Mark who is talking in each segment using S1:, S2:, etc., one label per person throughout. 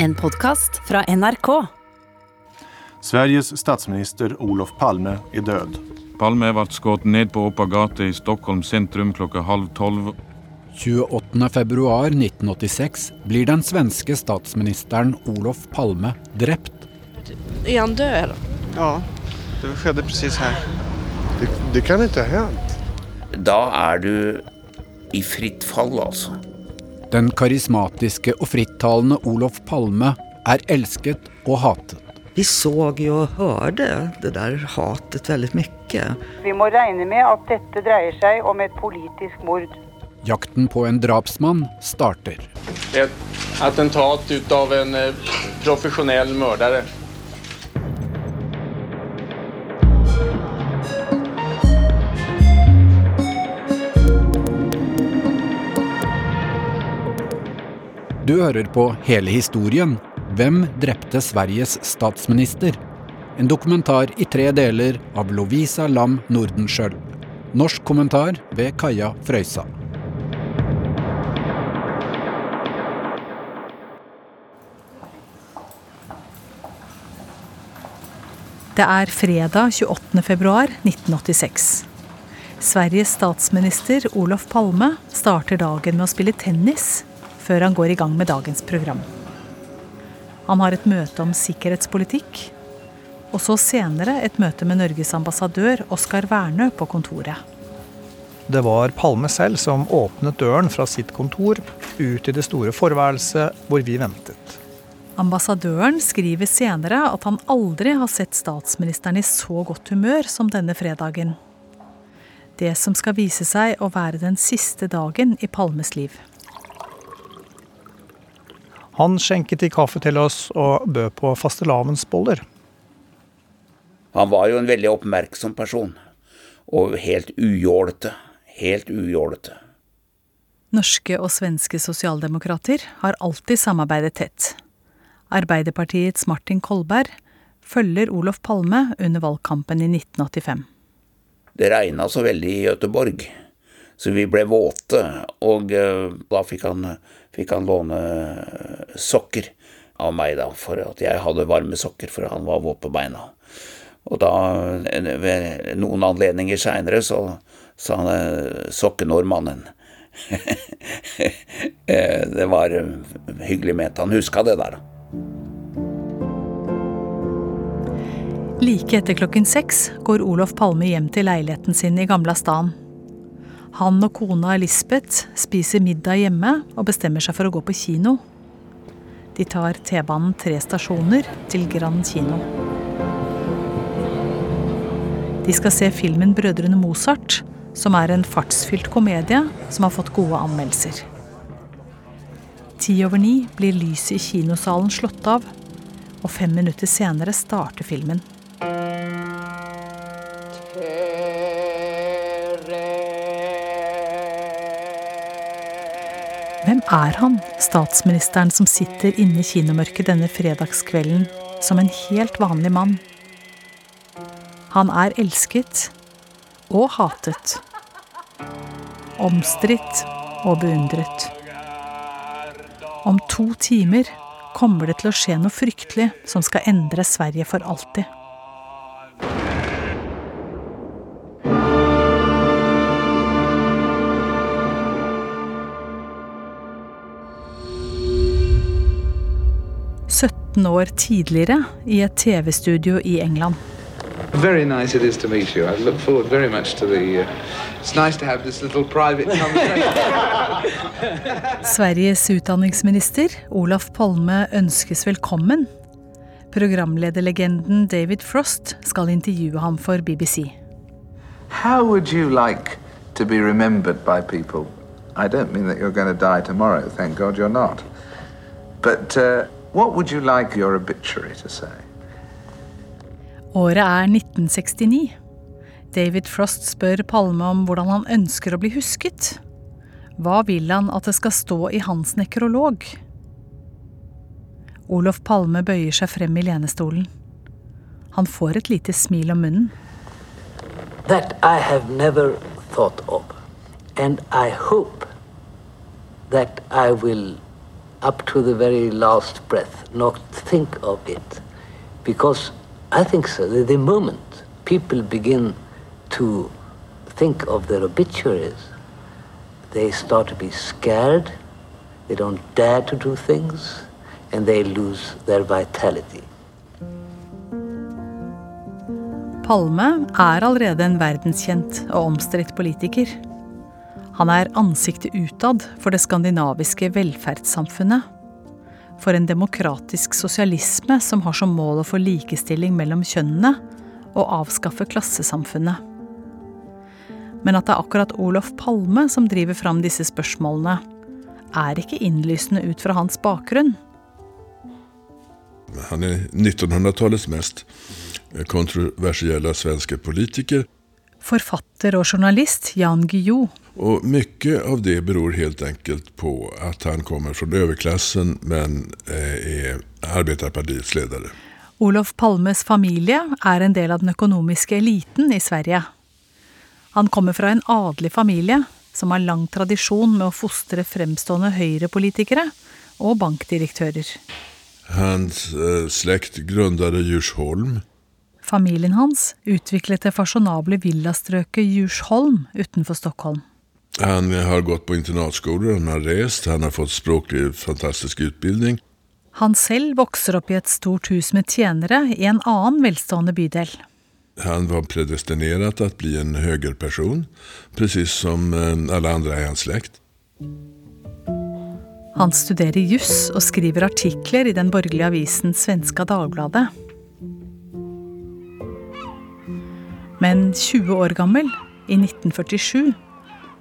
S1: En podkast fra NRK.
S2: Sveriges statsminister Olof Palme er død.
S3: Palme ble skutt ned på Åpa gate i Stockholm sentrum klokka halv tolv.
S4: 28. februar 1986 blir den svenske statsministeren Olof Palme drept.
S5: Er han død?
S6: Ja, det skjedde precis her.
S7: Det, det kan ikke ha hendt.
S8: Da er du i fritt fall, altså.
S4: Den karismatiske og frittalende Olof Palme er elsket og hatet.
S9: Vi så jo og hørte det der hatet veldig mye.
S10: Vi må regne med at dette dreier seg om et politisk mord.
S4: Jakten på en drapsmann starter.
S6: Et attentat ut av en eh, profesjonell mordere.
S4: Du hører på hele historien Hvem drepte Sveriges statsminister? En dokumentar i tre deler av Lovisa Lam Nordenskjøld. Norsk kommentar ved Kaja Frøysa.
S11: Det er fredag 28. februar 1986. Sveriges statsminister Olof Palme starter dagen med å spille tennis før han går i gang med dagens program. Han har et møte om sikkerhetspolitikk, og så senere et møte med Norges ambassadør Oskar Wernø på kontoret.
S12: Det var Palme selv som åpnet døren fra sitt kontor ut i det store forværelset hvor vi ventet.
S11: Ambassadøren skriver senere at han aldri har sett statsministeren i så godt humør som denne fredagen. Det som skal vise seg å være den siste dagen i Palmes liv.
S12: Han skjenket i kaffe til oss og bød på fastelavnsboller.
S8: Han var jo en veldig oppmerksom person, og helt ujålete. Helt ujålete.
S11: Norske og svenske sosialdemokrater har alltid samarbeidet tett. Arbeiderpartiets Martin Kolberg følger Olof Palme under valgkampen i 1985.
S8: Det regna så veldig i Göteborg, så vi ble våte, og uh, da fikk han, fikk han låne sokker av meg, da, for at jeg hadde varme sokker, for han var våt på beina. Og da, ved noen anledninger seinere, så sa han sokkenordmannen. det var hyggelig ment. Han huska det der, da.
S11: Like etter klokken seks går Olof Palme hjem til leiligheten sin i Gamla stan. Han og kona Lisbeth spiser middag hjemme og bestemmer seg for å gå på kino. De tar T-banen tre stasjoner til Grand kino. De skal se filmen 'Brødrene Mozart', som er en fartsfylt komedie som har fått gode anmeldelser. Ti over ni blir lyset i kinosalen slått av, og fem minutter senere starter filmen. Er han, statsministeren som sitter inne i kinomørket denne fredagskvelden som en helt vanlig mann? Han er elsket og hatet. Omstridt og beundret. Om to timer kommer det til å skje noe fryktelig som skal endre Sverige for alltid. År tidligere i et TV-studio i England.
S13: Very nice it is to meet you. I look forward very much to the. Uh, it's nice to have this little private conversation.
S11: Sveriges utdanningsminister Olaf Palme ønskes velkommen. Programlederlegenden David Frost skal intervjue ham for BBC.
S13: How would you like to be remembered by people? I don't mean that you're going to die tomorrow. Thank God you're not. But. Uh, What would you like your obituary to say?
S11: Året er 1969. David Frost spør Palme om hvordan han ønsker å bli husket. Hva vil han at det skal stå i hans nekrolog? Olof Palme bøyer seg frem i lenestolen. Han får et lite smil om munnen.
S14: That I have never thought of. And I hope that I will up to the very last breath, not think of it. Because I think so, the, the moment people begin to think of their obituaries, they start to be scared, they don't dare to do things, and they lose their vitality.
S11: Palme er allerede en verdenskjent og omstridt politiker. Han er ansiktet utad for det skandinaviske velferdssamfunnet. For en demokratisk sosialisme som har som mål å få likestilling mellom kjønnene og avskaffe klassesamfunnet. Men at det er akkurat Olof Palme som driver fram disse spørsmålene, er ikke innlysende ut fra hans bakgrunn.
S15: Han er 1900-tallets mest kontroversielle svenske politiker.
S11: Forfatter og journalist Jan Guillou.
S15: Og mye av det beror helt enkelt på at han kommer fra overklassen, men er arbetarpartiets ledare.
S11: Olof Palmes familie er en del av den økonomiske eliten i Sverige. Han kommer fra en adelig familie som har lang tradisjon med å fostre fremstående høyrepolitikere og bankdirektører.
S15: Hans eh, slekt grunnade Djursholm.
S11: Familien hans utviklet det fasjonable villastrøket Djursholm utenfor Stockholm.
S15: Han har gått på internatskoler, han har reist, han har fått språklig fantastisk utbildning.
S11: Han selv vokser opp i et stort hus med tjenere i en annen velstående bydel.
S15: Han var predestinert til å bli en høyreperson, presis som eh, alle andre i hans slekt.
S11: Han studerer juss og skriver artikler i den borgerlige avisen Svenska Dagbladet. Men 20 år gammel, i 1947,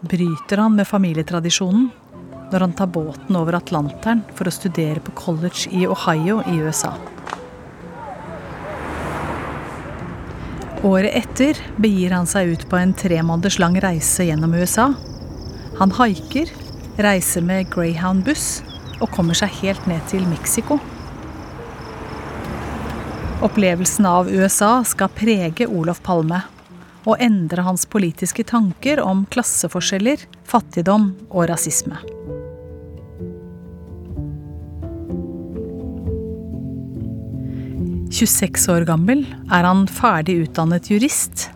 S11: bryter han med familietradisjonen når han tar båten over Atlanteren for å studere på college i Ohio i USA. Året etter begir han seg ut på en tre måneders lang reise gjennom USA. Han haiker, reiser med Greyhound-buss og kommer seg helt ned til Mexico. Opplevelsen av USA skal prege Olof Palme og endre hans politiske tanker om klasseforskjeller, fattigdom og rasisme. «26 år gammel er han ferdig utdannet jurist.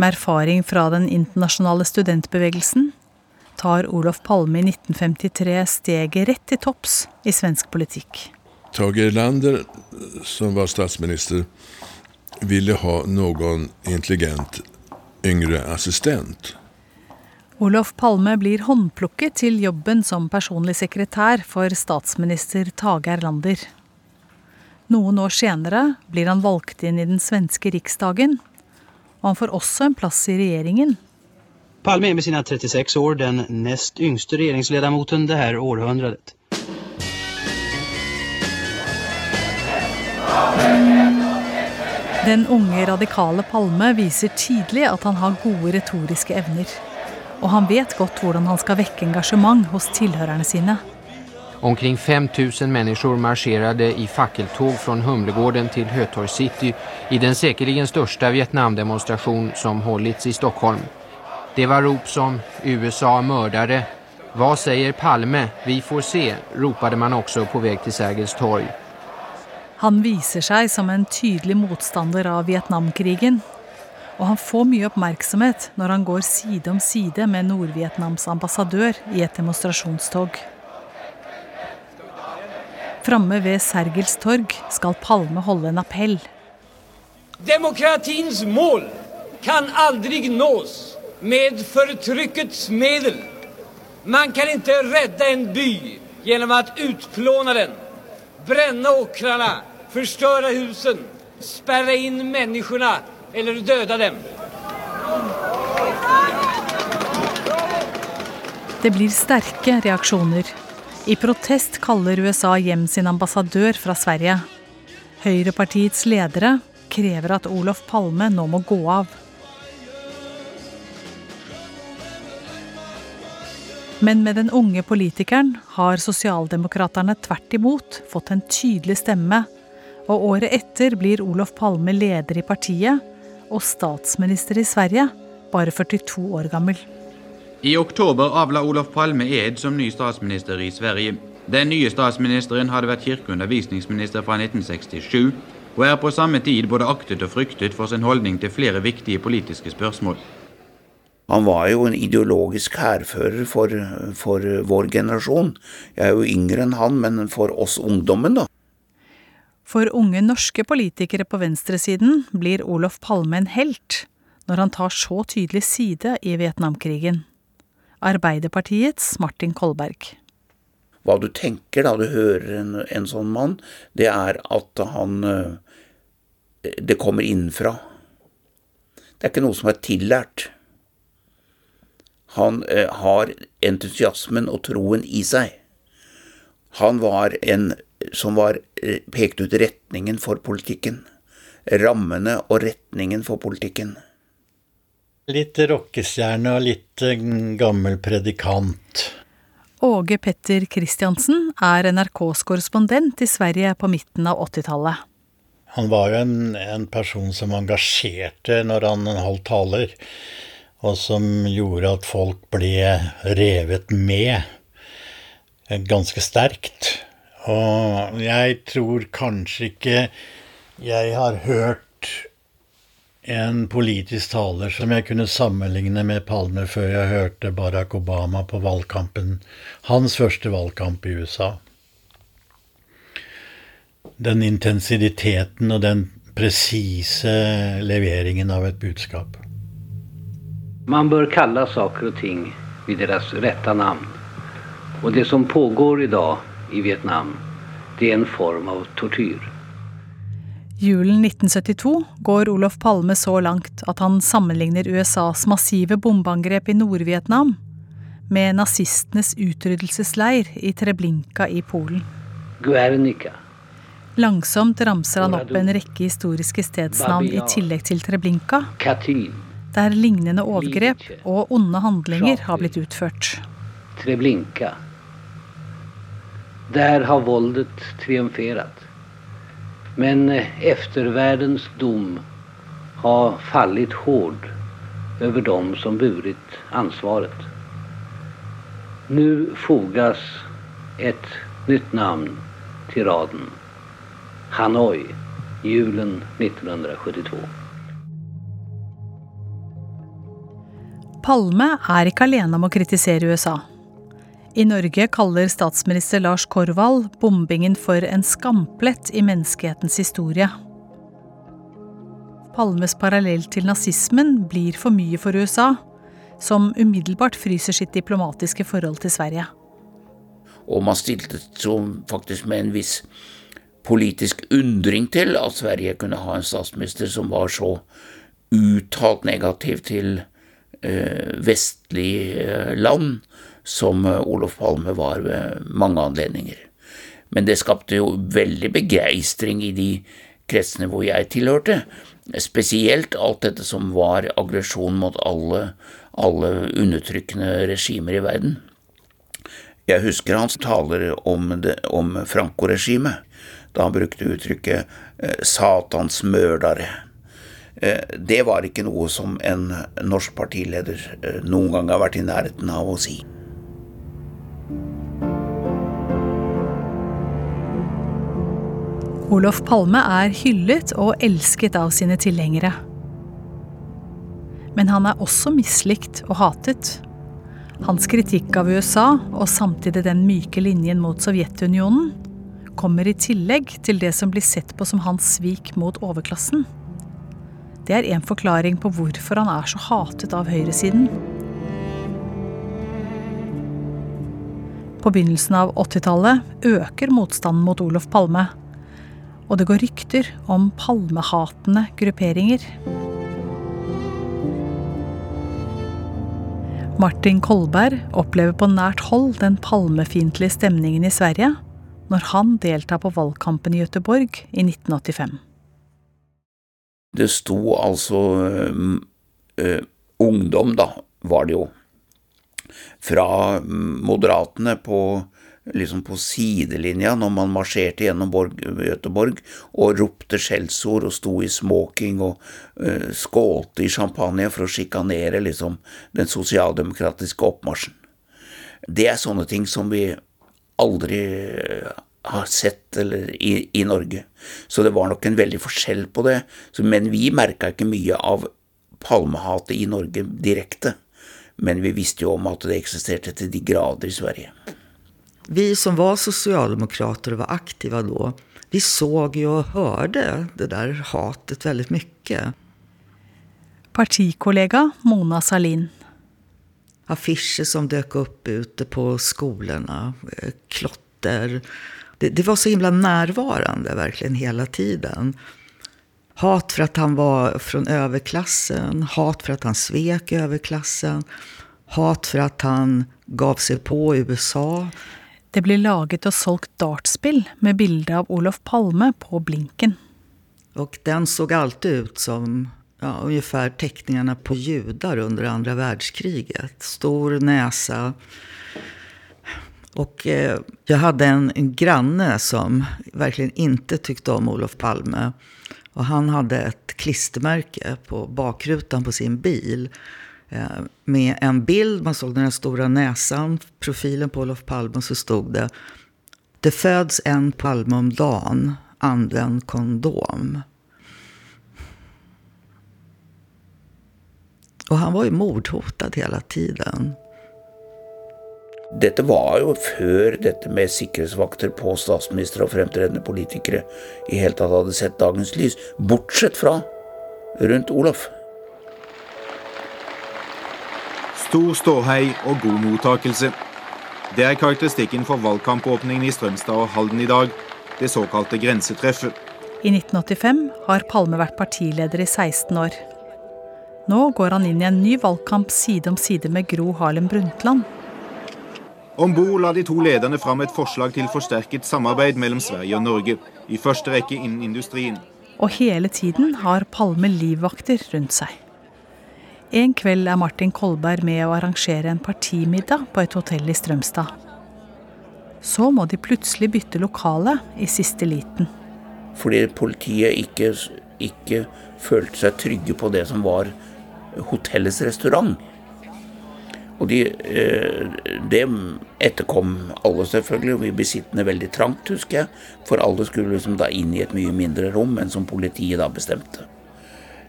S11: Med erfaring fra den internasjonale studentbevegelsen tar Olof Palme i 1953 steget rett til topps i svensk politikk.
S15: Tage Erlander, som var statsminister, ville ha noen intelligent yngre assistent.
S11: Olof Palme blir håndplukket til jobben som personlig sekretær for statsminister Tage Erlander. Noen år senere blir han valgt inn i den svenske riksdagen, og han får også en plass i regjeringen.
S16: Palme er med sine 36 år den nest yngste regjeringsledamoten dette århundret. århundret.
S11: Den unge, radikale Palme viser tidlig at han har gode retoriske evner. Og han vet godt hvordan han skal vekke engasjement hos tilhørerne sine.
S17: Omkring 5000 mennesker marsjerte i fakkeltog fra Humlegården til Høtorg City i den sikkert største Vietnam-demonstrasjonen som holdt i Stockholm. Det var rop som 'USA mordere', 'Hva sier Palme? Vi får se', ropade man også på vei til Sergels torg.
S11: Han viser seg som en tydelig motstander av Vietnamkrigen. Og han får mye oppmerksomhet når han går side om side med Nord-Vietnams ambassadør i et demonstrasjonstog. Framme ved Sergels torg skal Palme holde en appell.
S18: Demokratiens mål kan aldri nås med fortrykkets middel. Man kan ikke redde en by gjennom å utplåne den, brenne åkrene, förstöra husen, spärra in människorna eller döda dem.
S11: Det blir sterke reaksjoner. I protest kaller USA hjem sin ambassadør fra Sverige. Høyrepartiets ledere krever at Olof Palme nå må gå av. Men med den unge politikeren har sosialdemokraterne tvert imot fått en tydelig stemme og året etter blir Olof Palme leder i partiet og statsminister i Sverige, bare 42 år gammel.
S19: I oktober avla Olof Palme ed som ny statsminister i Sverige. Den nye statsministeren hadde vært kirkeundervisningsminister fra 1967, og er på samme tid både aktet og fryktet for sin holdning til flere viktige politiske spørsmål.
S8: Han var jo en ideologisk hærfører for, for vår generasjon. Jeg er jo yngre enn han, men for oss ungdommen, da.
S11: For unge norske politikere på venstresiden blir Olof Palme en helt når han tar så tydelig side i Vietnamkrigen. Arbeiderpartiets Martin Kolberg.
S8: Hva du tenker da du hører en, en sånn mann, det er at han Det kommer innenfra. Det er ikke noe som er tillært. Han eh, har entusiasmen og troen i seg. Han var en som var pekte ut retningen for politikken. Rammene og retningen for politikken.
S20: Litt rockestjerne og litt gammel predikant.
S11: Åge Petter Christiansen er NRKs korrespondent i Sverige på midten av 80-tallet.
S20: Han var jo en, en, person som engasjerte når han holdt taler, og som gjorde at folk ble revet med ganske sterkt. Og jeg tror kanskje ikke jeg har hørt en politisk taler som jeg kunne sammenligne med Palme før jeg hørte Barack Obama på valgkampen, hans første valgkamp i USA. Den intensiteten og den presise leveringen av et budskap.
S14: Man bør kalle saker og ting ved deres rette navn. Og det som pågår i dag i Vietnam, det er en form av tortyr.
S11: Julen 1972 går Olof Palme så langt at han sammenligner USAs massive bombeangrep i Nord-Vietnam med nazistenes utryddelsesleir i Treblinka i Polen.
S14: Guernica.
S11: Langsomt ramser han opp en rekke historiske stedsnavn i tillegg til Treblinka, der lignende overgrep og onde handlinger har blitt utført.
S14: Treblinka. Der har voldet triumfert. Men etterverdens dom har fallit hård over dem som burit ansvaret. Nå fogas et nytt navn til raden. Hanoi, julen 1972.
S11: Palme er ikke alene om å kritisere USA. I Norge kaller statsminister Lars Korvald bombingen for en skamplett i menneskehetens historie. Palmes parallell til nazismen blir for mye for USA, som umiddelbart fryser sitt diplomatiske forhold til Sverige.
S8: Og man stilte som faktisk med en viss politisk undring til at Sverige kunne ha en statsminister som var så uttalt negativ til eh, vestlige land som Olof Palme var ved mange anledninger. Men det skapte jo veldig begeistring i de kretsene hvor jeg tilhørte. Spesielt alt dette som var aggresjon mot alle, alle undertrykkende regimer i verden. Jeg husker hans taler om, om Franco-regimet, da han brukte uttrykket eh, 'Satans mørdere'. Eh, det var ikke noe som en norsk partileder eh, noen gang har vært i nærheten av å si.
S11: Olof Palme er hyllet og elsket av sine tilhengere. Men han er også mislikt og hatet. Hans kritikk av USA, og samtidig den myke linjen mot Sovjetunionen, kommer i tillegg til det som blir sett på som hans svik mot overklassen. Det er en forklaring på hvorfor han er så hatet av høyresiden. På begynnelsen av 80-tallet øker motstanden mot Olof Palme. Og det går rykter om palmehatende grupperinger. Martin Kolberg opplever på nært hold den palmefiendtlige stemningen i Sverige når han deltar på valgkampen i Göteborg i 1985.
S8: Det sto altså øh, ungdom, da, var det jo, fra Moderatene på, liksom på sidelinja når man marsjerte gjennom Göteborg og ropte skjellsord og sto i smoking og uh, skålte i champagne for å sjikanere liksom den sosialdemokratiske oppmarsjen. Det er sånne ting som vi aldri har sett eller, i, i, Norge. Så det var nok en veldig forskjell på det. Så, men vi merka ikke mye av palmehatet i Norge direkte. Men vi visste jo om at det eksisterte til de grader i Sverige.
S9: Vi som var sosialdemokrater og var aktive da, vi så jo og hørte det der hatet veldig mye.
S11: Partikollega Mona Salin.
S9: Affisjer som dök opp ute på skolene. Eh, klotter. Det, det, var så himla närvarande verkligen hela tiden. Hat för att han var från överklassen, hat för att han svek överklassen, hat för att han gav sig på USA.
S11: Det blir laget og solgt dartspill med bilde av Olof Palme på blinken.
S9: Och den såg alltid ut som ja, ungefär teckningarna på judar under andra världskriget. Stor näsa. Och eh, jag hade en, en granne som verkligen inte tyckte om Olof Palme. Och han hade ett klistermärke på bakrutan på sin bil eh, med en bild. Man såg den här stora näsan, profilen på Olof Palme och så stod det Det föds en Palme om dagen, använd kondom. Och han var ju mordhotad hela tiden.
S8: Dette var jo før dette med sikkerhetsvakter på statsministre og fremtredende politikere i hele tatt hadde sett dagens lys, bortsett fra rundt Olof.
S21: Stor ståhei og god mottakelse. Det er karakteristikken for valgkampåpningen i Strømstad og Halden i dag, det såkalte grensetreffet.
S11: I 1985 har Palme vært partileder i 16 år. Nå går han inn i en ny valgkamp side om side med Gro Harlem Brundtland.
S21: Om bord la de to lederne fram et forslag til forsterket samarbeid mellom Sverige og Norge, i første rekke innen industrien.
S11: Og hele tiden har Palme livvakter rundt seg. En kveld er Martin Kolberg med å arrangere en partimiddag på et hotell i Strømstad. Så må de plutselig bytte lokale i siste liten.
S8: Fordi politiet ikke, ikke følte seg trygge på det som var hotellets restaurant. Og de, eh, det etterkom alle, selvfølgelig. Vi ble sittende veldig trangt, husker jeg. For alle skulle liksom da inn i et mye mindre rom enn som politiet da bestemte.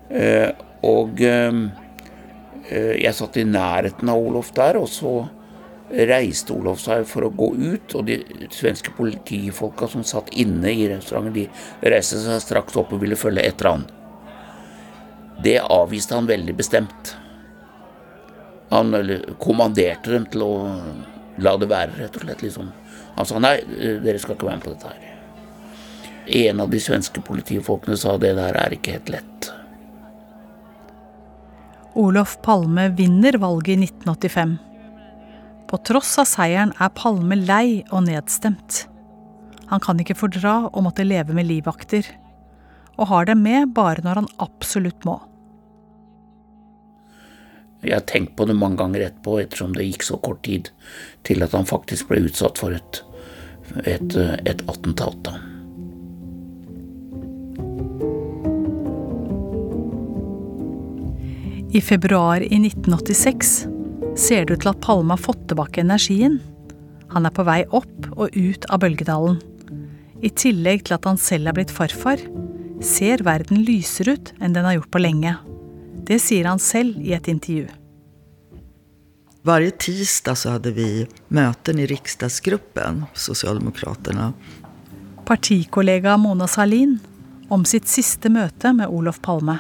S8: Eh, og eh, jeg satt i nærheten av Olof der, og så reiste Olof seg for å gå ut. Og de svenske politifolka som satt inne i restauranten, de reiste seg straks opp og ville følge etter han. Det avviste han veldig bestemt. Han kommanderte dem til å la det være, rett og slett. liksom. Han sa nei, dere skal ikke være med på dette her. En av de svenske politifolkene sa det der er ikke helt lett.
S11: Olof Palme vinner valget i 1985. På tross av seieren er Palme lei og nedstemt. Han kan ikke fordra å måtte leve med livvakter, og har dem med bare når han absolutt må.
S8: Jeg har tenkt på det mange ganger etterpå, ettersom det gikk så kort tid til at han faktisk ble utsatt for et, et, et attentat.
S11: I februar i 1986 ser det ut til at Palme har fått tilbake energien. Han er på vei opp og ut av bølgedalen. I tillegg til at han selv er blitt farfar, ser verden lysere ut enn den har gjort på lenge. Det sier han selv i et intervju.
S9: Hver tirsdag så hadde vi møter i riksdagsgruppen, Sosialdemokraterna.
S11: Partikollega Mona Salin om sitt siste møte med Olof Palme.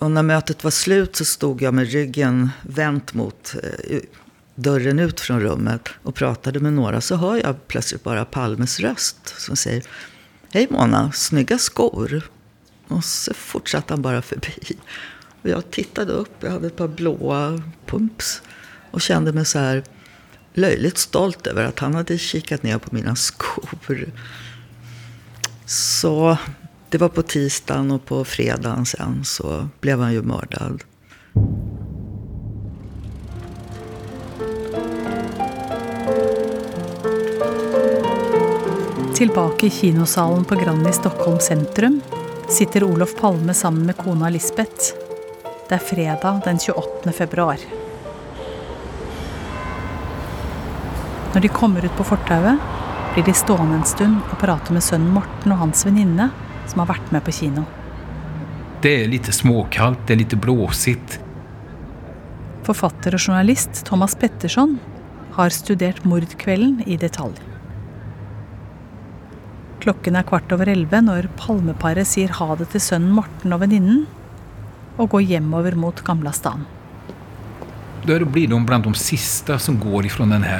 S9: Og når møtet var slutt, så stod jeg med ryggen vendt mot eh, døren ut fra rommet og pratet med noen. Så hører jeg plutselig bare Palmes røst som sier Hei, Mona. Snygge skor. Og så fortsatte han bare forbi. Og jeg tittet opp. Jeg hadde et par blåa pumps. Og kjente meg så här løyelig stolt over at han hadde kikket ned på mine skor. Så det var på tisdagen og på fredagen sen så ble han jo mördad.
S11: Tilbake i kinosalen på Grand i Stockholm sentrum sitter Olof Palme sammen med kona Lisbeth. Det er fredag den 28. februar. Når de kommer ut på fortauet, blir de stående en stund og prate med sønnen Morten og hans venninne, som har vært med på kino.
S22: Det er litt småkaldt, det er litt blåsigt.
S11: Forfatter og journalist Thomas Petterson har studert mordkvelden i detalj. Klokken er kvart over elleve når Palmeparet sier ha det til sønnen Morten og venninnen, og går hjemover mot Gamlastan.
S22: Da blir de blant de siste som går fra denne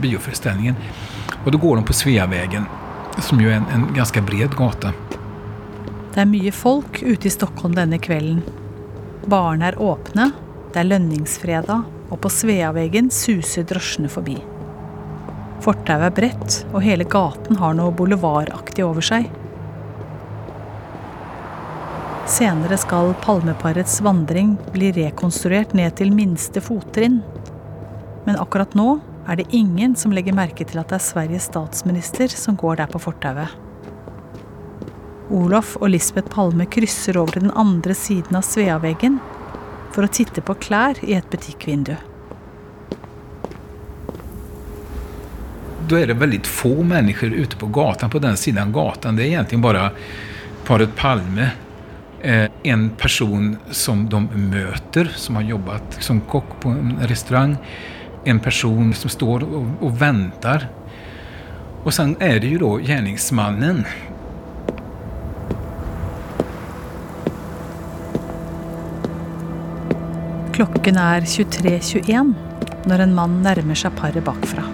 S22: bioforestillingen. Og da går de på Sveavägen, som jo er en, en ganske bred gate.
S11: Det er mye folk ute i Stockholm denne kvelden. Barene er åpne, det er lønningsfredag, og på Sveavägen suser drosjene forbi. Fortauet er bredt, og hele gaten har noe boulevardaktig over seg. Senere skal palmeparets vandring bli rekonstruert ned til minste fottrinn. Men akkurat nå er det ingen som legger merke til at det er Sveriges statsminister som går der på fortauet. Olof og Lisbeth Palme krysser over til den andre siden av Sveaveggen for å titte på klær i et butikkvindu.
S22: Da er det veldig få mennesker ute på gatan på den siden av gatan. Det er egentlig bare paret Palme, eh, en person som de møter, som har jobbet som kokk på en restaurant. En person som står og, og venter. Og sen er det ju då gjerningsmannen
S11: Klokken er 23.21 når en mann nærmer seg paret bakfra.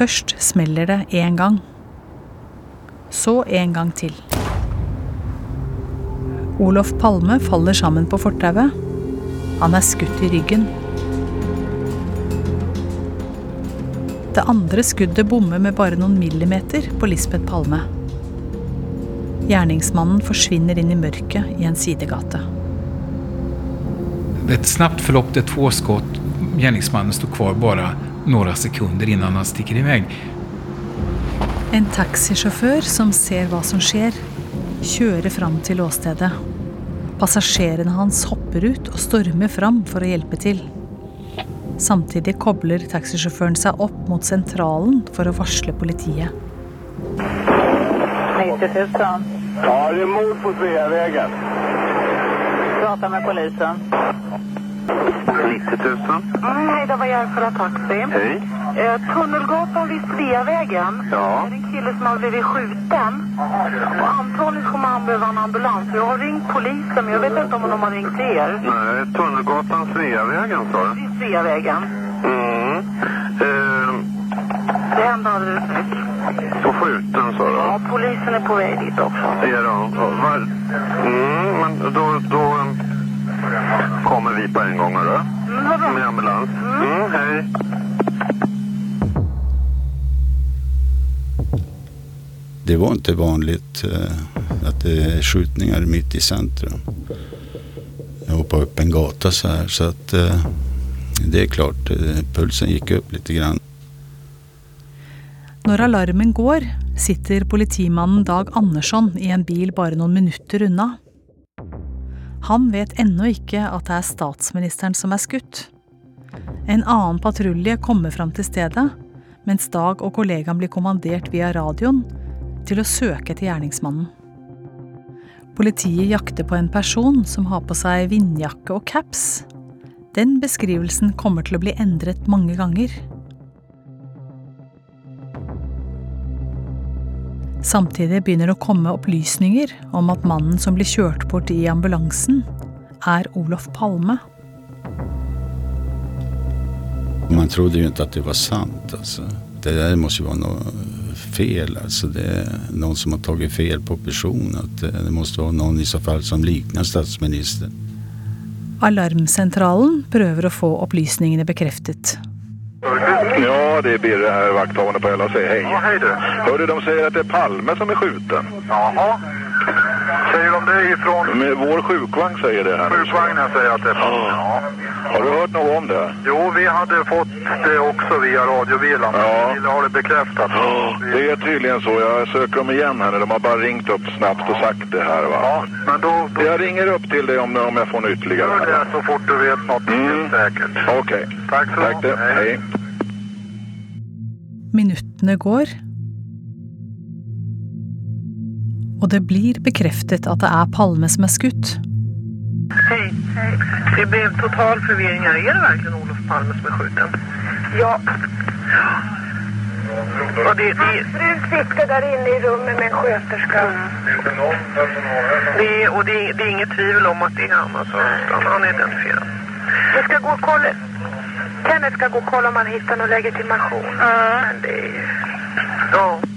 S11: Først smeller det én gang. Så en gang til. Olof Palme faller sammen på fortauet. Han er skutt i ryggen. Det andre skuddet bommer med bare noen millimeter på Lisbeth Palme. Gjerningsmannen forsvinner inn i mørket i en sidegate.
S22: Det er et snabbt forlopp, det er to skudd. Gjerningsmannen står kvar bare noen sekunder innan han stikker i vei.
S11: En taxisjåfør som ser hva som skjer, kjører fram til åstedet. Passasjerene hans hopper ut og stormer fram for å hjelpe til. Samtidig kobler taxisjåføren seg opp mot sentralen for å varsle politiet.
S10: 90 000.
S23: Ja, det är mord på Sveavägen.
S10: Prata med polisen.
S23: 90 000.
S10: Mm, hej, det var Järfälla Taxi.
S23: Hej.
S10: Eh, Tunnelgatan vid Sveavägen.
S23: Ja.
S10: Det är en kille som har blivit skjuten. Och antagligen kommer han behöva en ambulans. Jag har ringt polisen, men jag vet inte om de har ringt er.
S23: Nej, Tunnelgatan Sveavägen sa du?
S10: Vid Sveavägen.
S23: Mm. Eh,
S10: Det hände alldeles nyss.
S23: skjuten sa du?
S10: Ja, polisen är på väg dit också.
S23: Är de? Mm, men då, då kommer vi på en gång hörru. Med ambulans. Mm, hei.
S24: Det var ikke vanlig at det er skytinger midt i sentrum. Jeg hoppa opp en gata så her, så att eh, det er klart, eh, pulsen gikk opp litt. grann.
S11: Når alarmen går, sitter politimannen Dag Andersson i en bil bare noen minutter unna. Han vet ennå ikke at det er statsministeren som er skutt. En annen patrulje kommer fram til stedet, mens Dag og kollegaen blir kommandert via radioen til å søke etter gjerningsmannen. Politiet jakter på en person som har på seg vindjakke og caps. Den beskrivelsen kommer til å bli endret mange ganger. Samtidig begynner det å komme opplysninger om at mannen som blir kjørt bort i ambulansen, er Olof Palme.
S24: Man trodde jo ikke at det var sant. Altså. Det der må jo være noe fel. Altså, Det er noen som har tatt fel på person. Eh, det må være noen i så fall som likner statsministeren.
S11: Alarmsentralen prøver å få opplysningene bekreftet.
S23: Ja, det är Birre här, vakthavande på LAC. Hej. Ja, hej du. Hörde de säger att det är Palme som är skjuten. Jaha. Säger de det ifrån? Med vår sjukvagn säger det här. Sjukvagnen säger att det är ja. ja. Har du hört något om det? Jo, vi hade fått det också via radiobilen. Ja. Vi ville ha det bekräftat. Det är tydligen så. Jag söker dem igen här nu. De har bara ringt upp snabbt och sagt det här va. Ja, men då... då... Jag ringer upp till dig om, om jag får något ytterligare. Gör det så fort du vet något mm. säkert. Okej. Tack så Tack det. Hej.
S11: Minuttene går. Og det blir bekreftet at det er Palme som er skutt.
S10: Hei, hei. Det ble total forvirring her. Er det verkligen Olof Palme som er skjuten? Ja. Han det. Fru sitter der inne i rummet med en sköterska. Det, og och det, det er ingen tvivel om at det er han. Altså. han er identifisert. Jeg skal gå og kolla. Kenneth skal gå og kolla om han hittar legitimasjon. legitimation. Men det. Ja.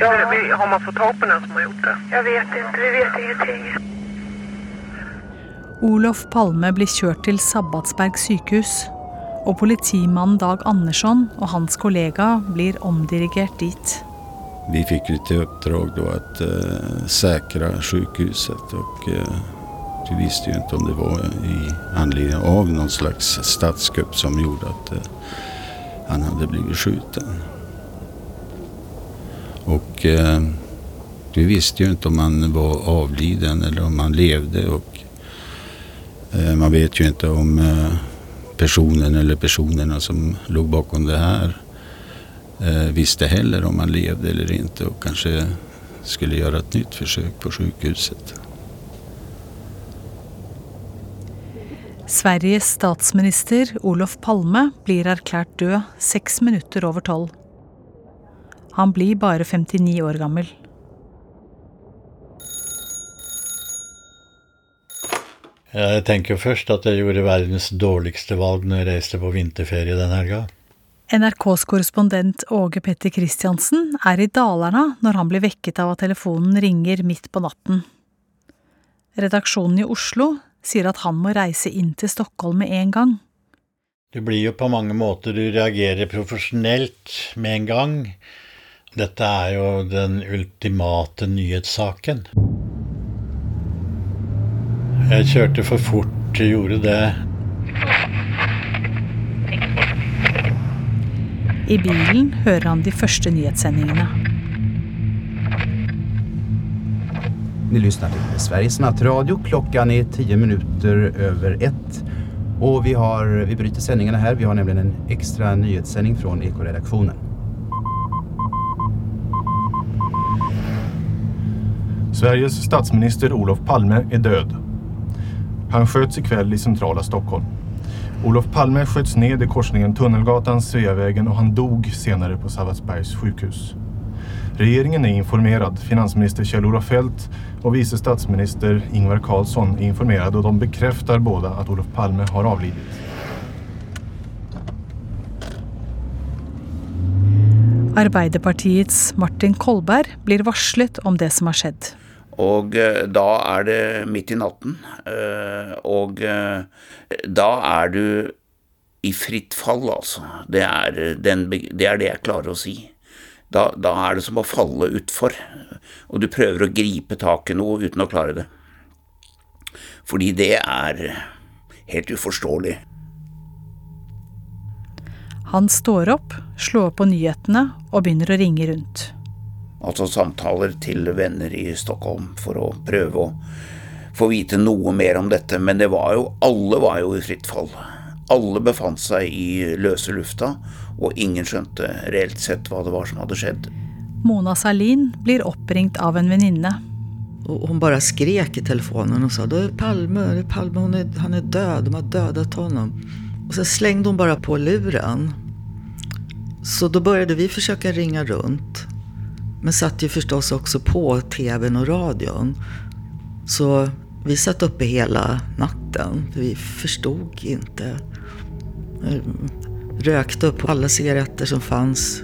S10: Ja. Vi, har man fått tak på den som har gjort det? Jeg vet ikke. Vi vet ingenting.
S11: Olof Palme blir kjørt til Sabbatsberg sykehus. Og politimannen Dag Andersson og hans kollega blir omdirigert dit.
S24: Vi fikk jo til oppdrag å att eh, säkra sjukhuset Og eh, vi visste jo ikke om det var i anledning av noen slags statskupp som gjorde at uh, han hadde blitt skjuten. Och eh, vi visste ju inte om han var avliden eller om han levde och eh, man vet ju inte om eh, personen eller personerna som låg bakom det här eh, visste heller om han levde eller inte och kanske skulle göra ett nytt försök på sjukhuset.
S11: Sveriges statsminister Olof Palme blir erklært død seks minutter over tolv. Han blir bare 59 år gammel.
S20: Jeg tenker først at jeg gjorde verdens dårligste valg når jeg reiste på vinterferie den helga.
S11: NRKs korrespondent Åge Petter Christiansen er i Dalarna når han blir vekket av at telefonen ringer midt på natten. Redaksjonen i Oslo sier at han må reise inn til Stockholm med en gang.
S20: Det blir jo på mange måter du reagerer profesjonelt med en gang. Dette er jo den ultimate nyhetssaken. Jeg kjørte for fort, jeg gjorde det.
S11: I bilen hører han de første nyhetssendingene.
S25: Ni lyssnar til Sveriges nattradio. Klockan er ti minutter over ett. Og vi, har, vi bryter sendingene her. Vi har nemlig en ekstra nyhetssending fra Ekoredaktionen.
S26: Sveriges statsminister Olof Palme är död. Han sköts ikväll i centrala Stockholm. Olof Palme sköts ned i korsningen Tunnelgatan, Sveavägen och han dog senare på Sabbatsbergs sjukhus. Regeringen är informerad. Finansminister Kjell-Olof Feldt och vice statsminister Ingvar Carlsson är informerade och de bekräftar båda att Olof Palme har avlidit.
S11: Arbeiderpartiets Martin Kolberg blir varslet om det som har skjedd.
S8: Og eh, da er det midt i natten, eh, og eh, da er du i fritt fall, altså. Det er, den, det er det jeg klarer å si. Da, da er det som å falle utfor, og du prøver å gripe tak i noe uten å klare det. Fordi det er helt uforståelig.
S11: Han står opp, slår på nyhetene og begynner å ringe rundt.
S8: Altså samtaler til venner i Stockholm for å prøve å få vite noe mer om dette. Men det var jo, alle var jo i fritt fall. Alle befant seg i løse lufta, og ingen skjønte reelt sett hva det var som hadde skjedd.
S11: Mona Salin blir oppringt av en venninne.
S9: Hun bare skrek i telefonen og sa det er Palme, det er Palme är, han er død, de har dödat honom. Og så slengte hun bare på luren. Så da begynte vi forsøke å ringe runt. Men satt ju förstås också på tvn och radion. Så vi satt uppe hela natten. Vi förstod inte. Røkte Rökte upp alla cigaretter som fanns.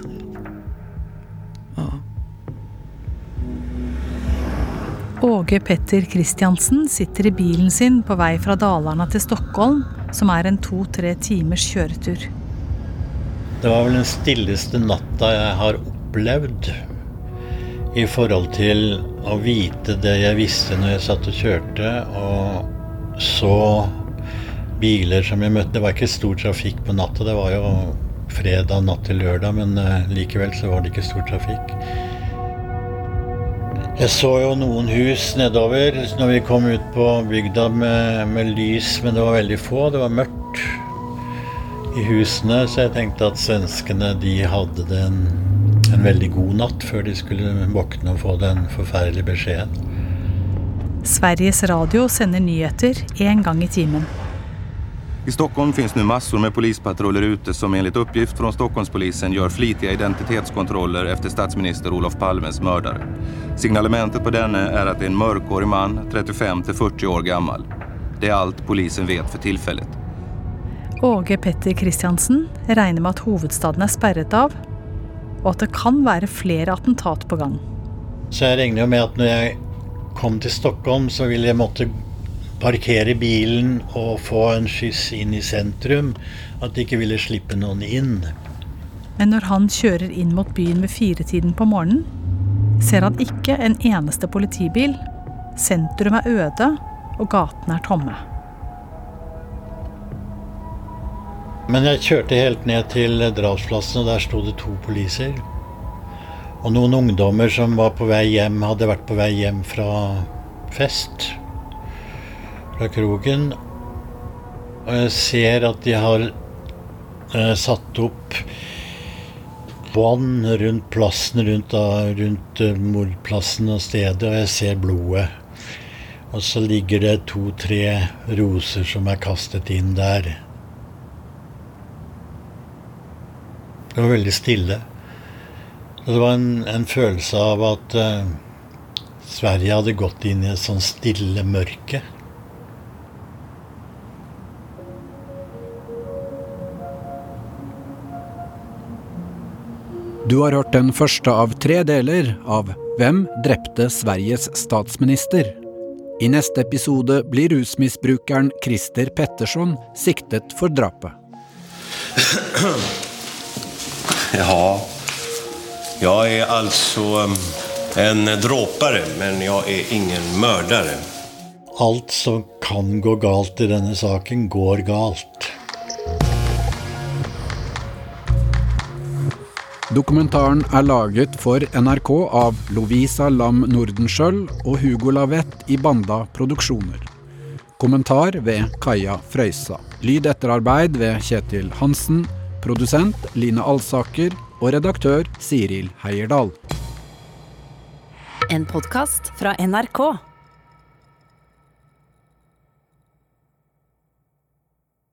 S9: Ja.
S11: Åge Petter Christiansen sitter i bilen sin på vei fra Dalarna til Stockholm, som er en to-tre timers kjøretur.
S20: Det var vel den stilleste natta jeg har opplevd. I forhold til å vite det jeg visste når jeg satt og kjørte, og så biler som jeg møtte. Det var ikke stor trafikk på natta. Det var jo fredag natt til lørdag, men uh, likevel så var det ikke stor trafikk. Jeg så jo noen hus nedover når vi kom ut på bygda med, med lys, men det var veldig få. Det var mørkt i husene, så jeg tenkte at svenskene de hadde det en, veldig god natt før de skulle våkne og få den forferdelige beskjeden.
S11: Sveriges Radio sender nyheter én gang i timen.
S27: I Stockholm finns nu massor med polispatruller ute som enligt uppgift från Stockholmspolisen gör flitiga identitetskontroller efter statsminister Olof Palmes mördare. Signalementet på denne är att det är en mörkhårig man, 35-40 år gammal. Det är allt polisen vet för tillfället.
S11: Åge Petter Kristiansen regner med at hovedstaden er sperret av, og at det kan være flere attentat på gang.
S20: Så jeg regner jo med at når jeg kom til Stockholm, så ville jeg måtte parkere bilen og få en skyss inn i sentrum. At de ikke ville slippe noen inn.
S11: Men når han kjører inn mot byen ved firetiden på morgenen, ser han ikke en eneste politibil. Sentrum er øde, og gatene er tomme.
S20: Men jeg kjørte helt ned til drapsplassen, og der sto det to poliser. Og noen ungdommer som var på vei hjem, hadde vært på vei hjem fra fest fra kroken. Og jeg ser at de har eh, satt opp bånd rundt plassen, rundt, da, rundt uh, mordplassen og stedet, og jeg ser blodet. Og så ligger det to-tre roser som er kastet inn der. Det var veldig stille. Og det var en, en følelse av at uh, Sverige hadde gått inn i et sånn stille mørke.
S4: Du har hørt den første av tre deler av Hvem drepte Sveriges statsminister? I neste episode blir rusmisbrukeren Christer Pettersson siktet for drapet.
S28: Ja, jeg er altså um, en dråpare, men jeg er ingen mördare.
S20: Alt som kan gå galt i denne saken, går galt.
S4: Dokumentaren er laget for NRK av Lovisa Lam Nordenskjøld og Hugo Lavett i Banda Produksjoner. Kommentar ved Kaja Frøysa. Lyd etterarbeid ved Kjetil Hansen. Produsent Line Alsaker. Og redaktør Siril Heierdal.
S29: En podkast fra NRK.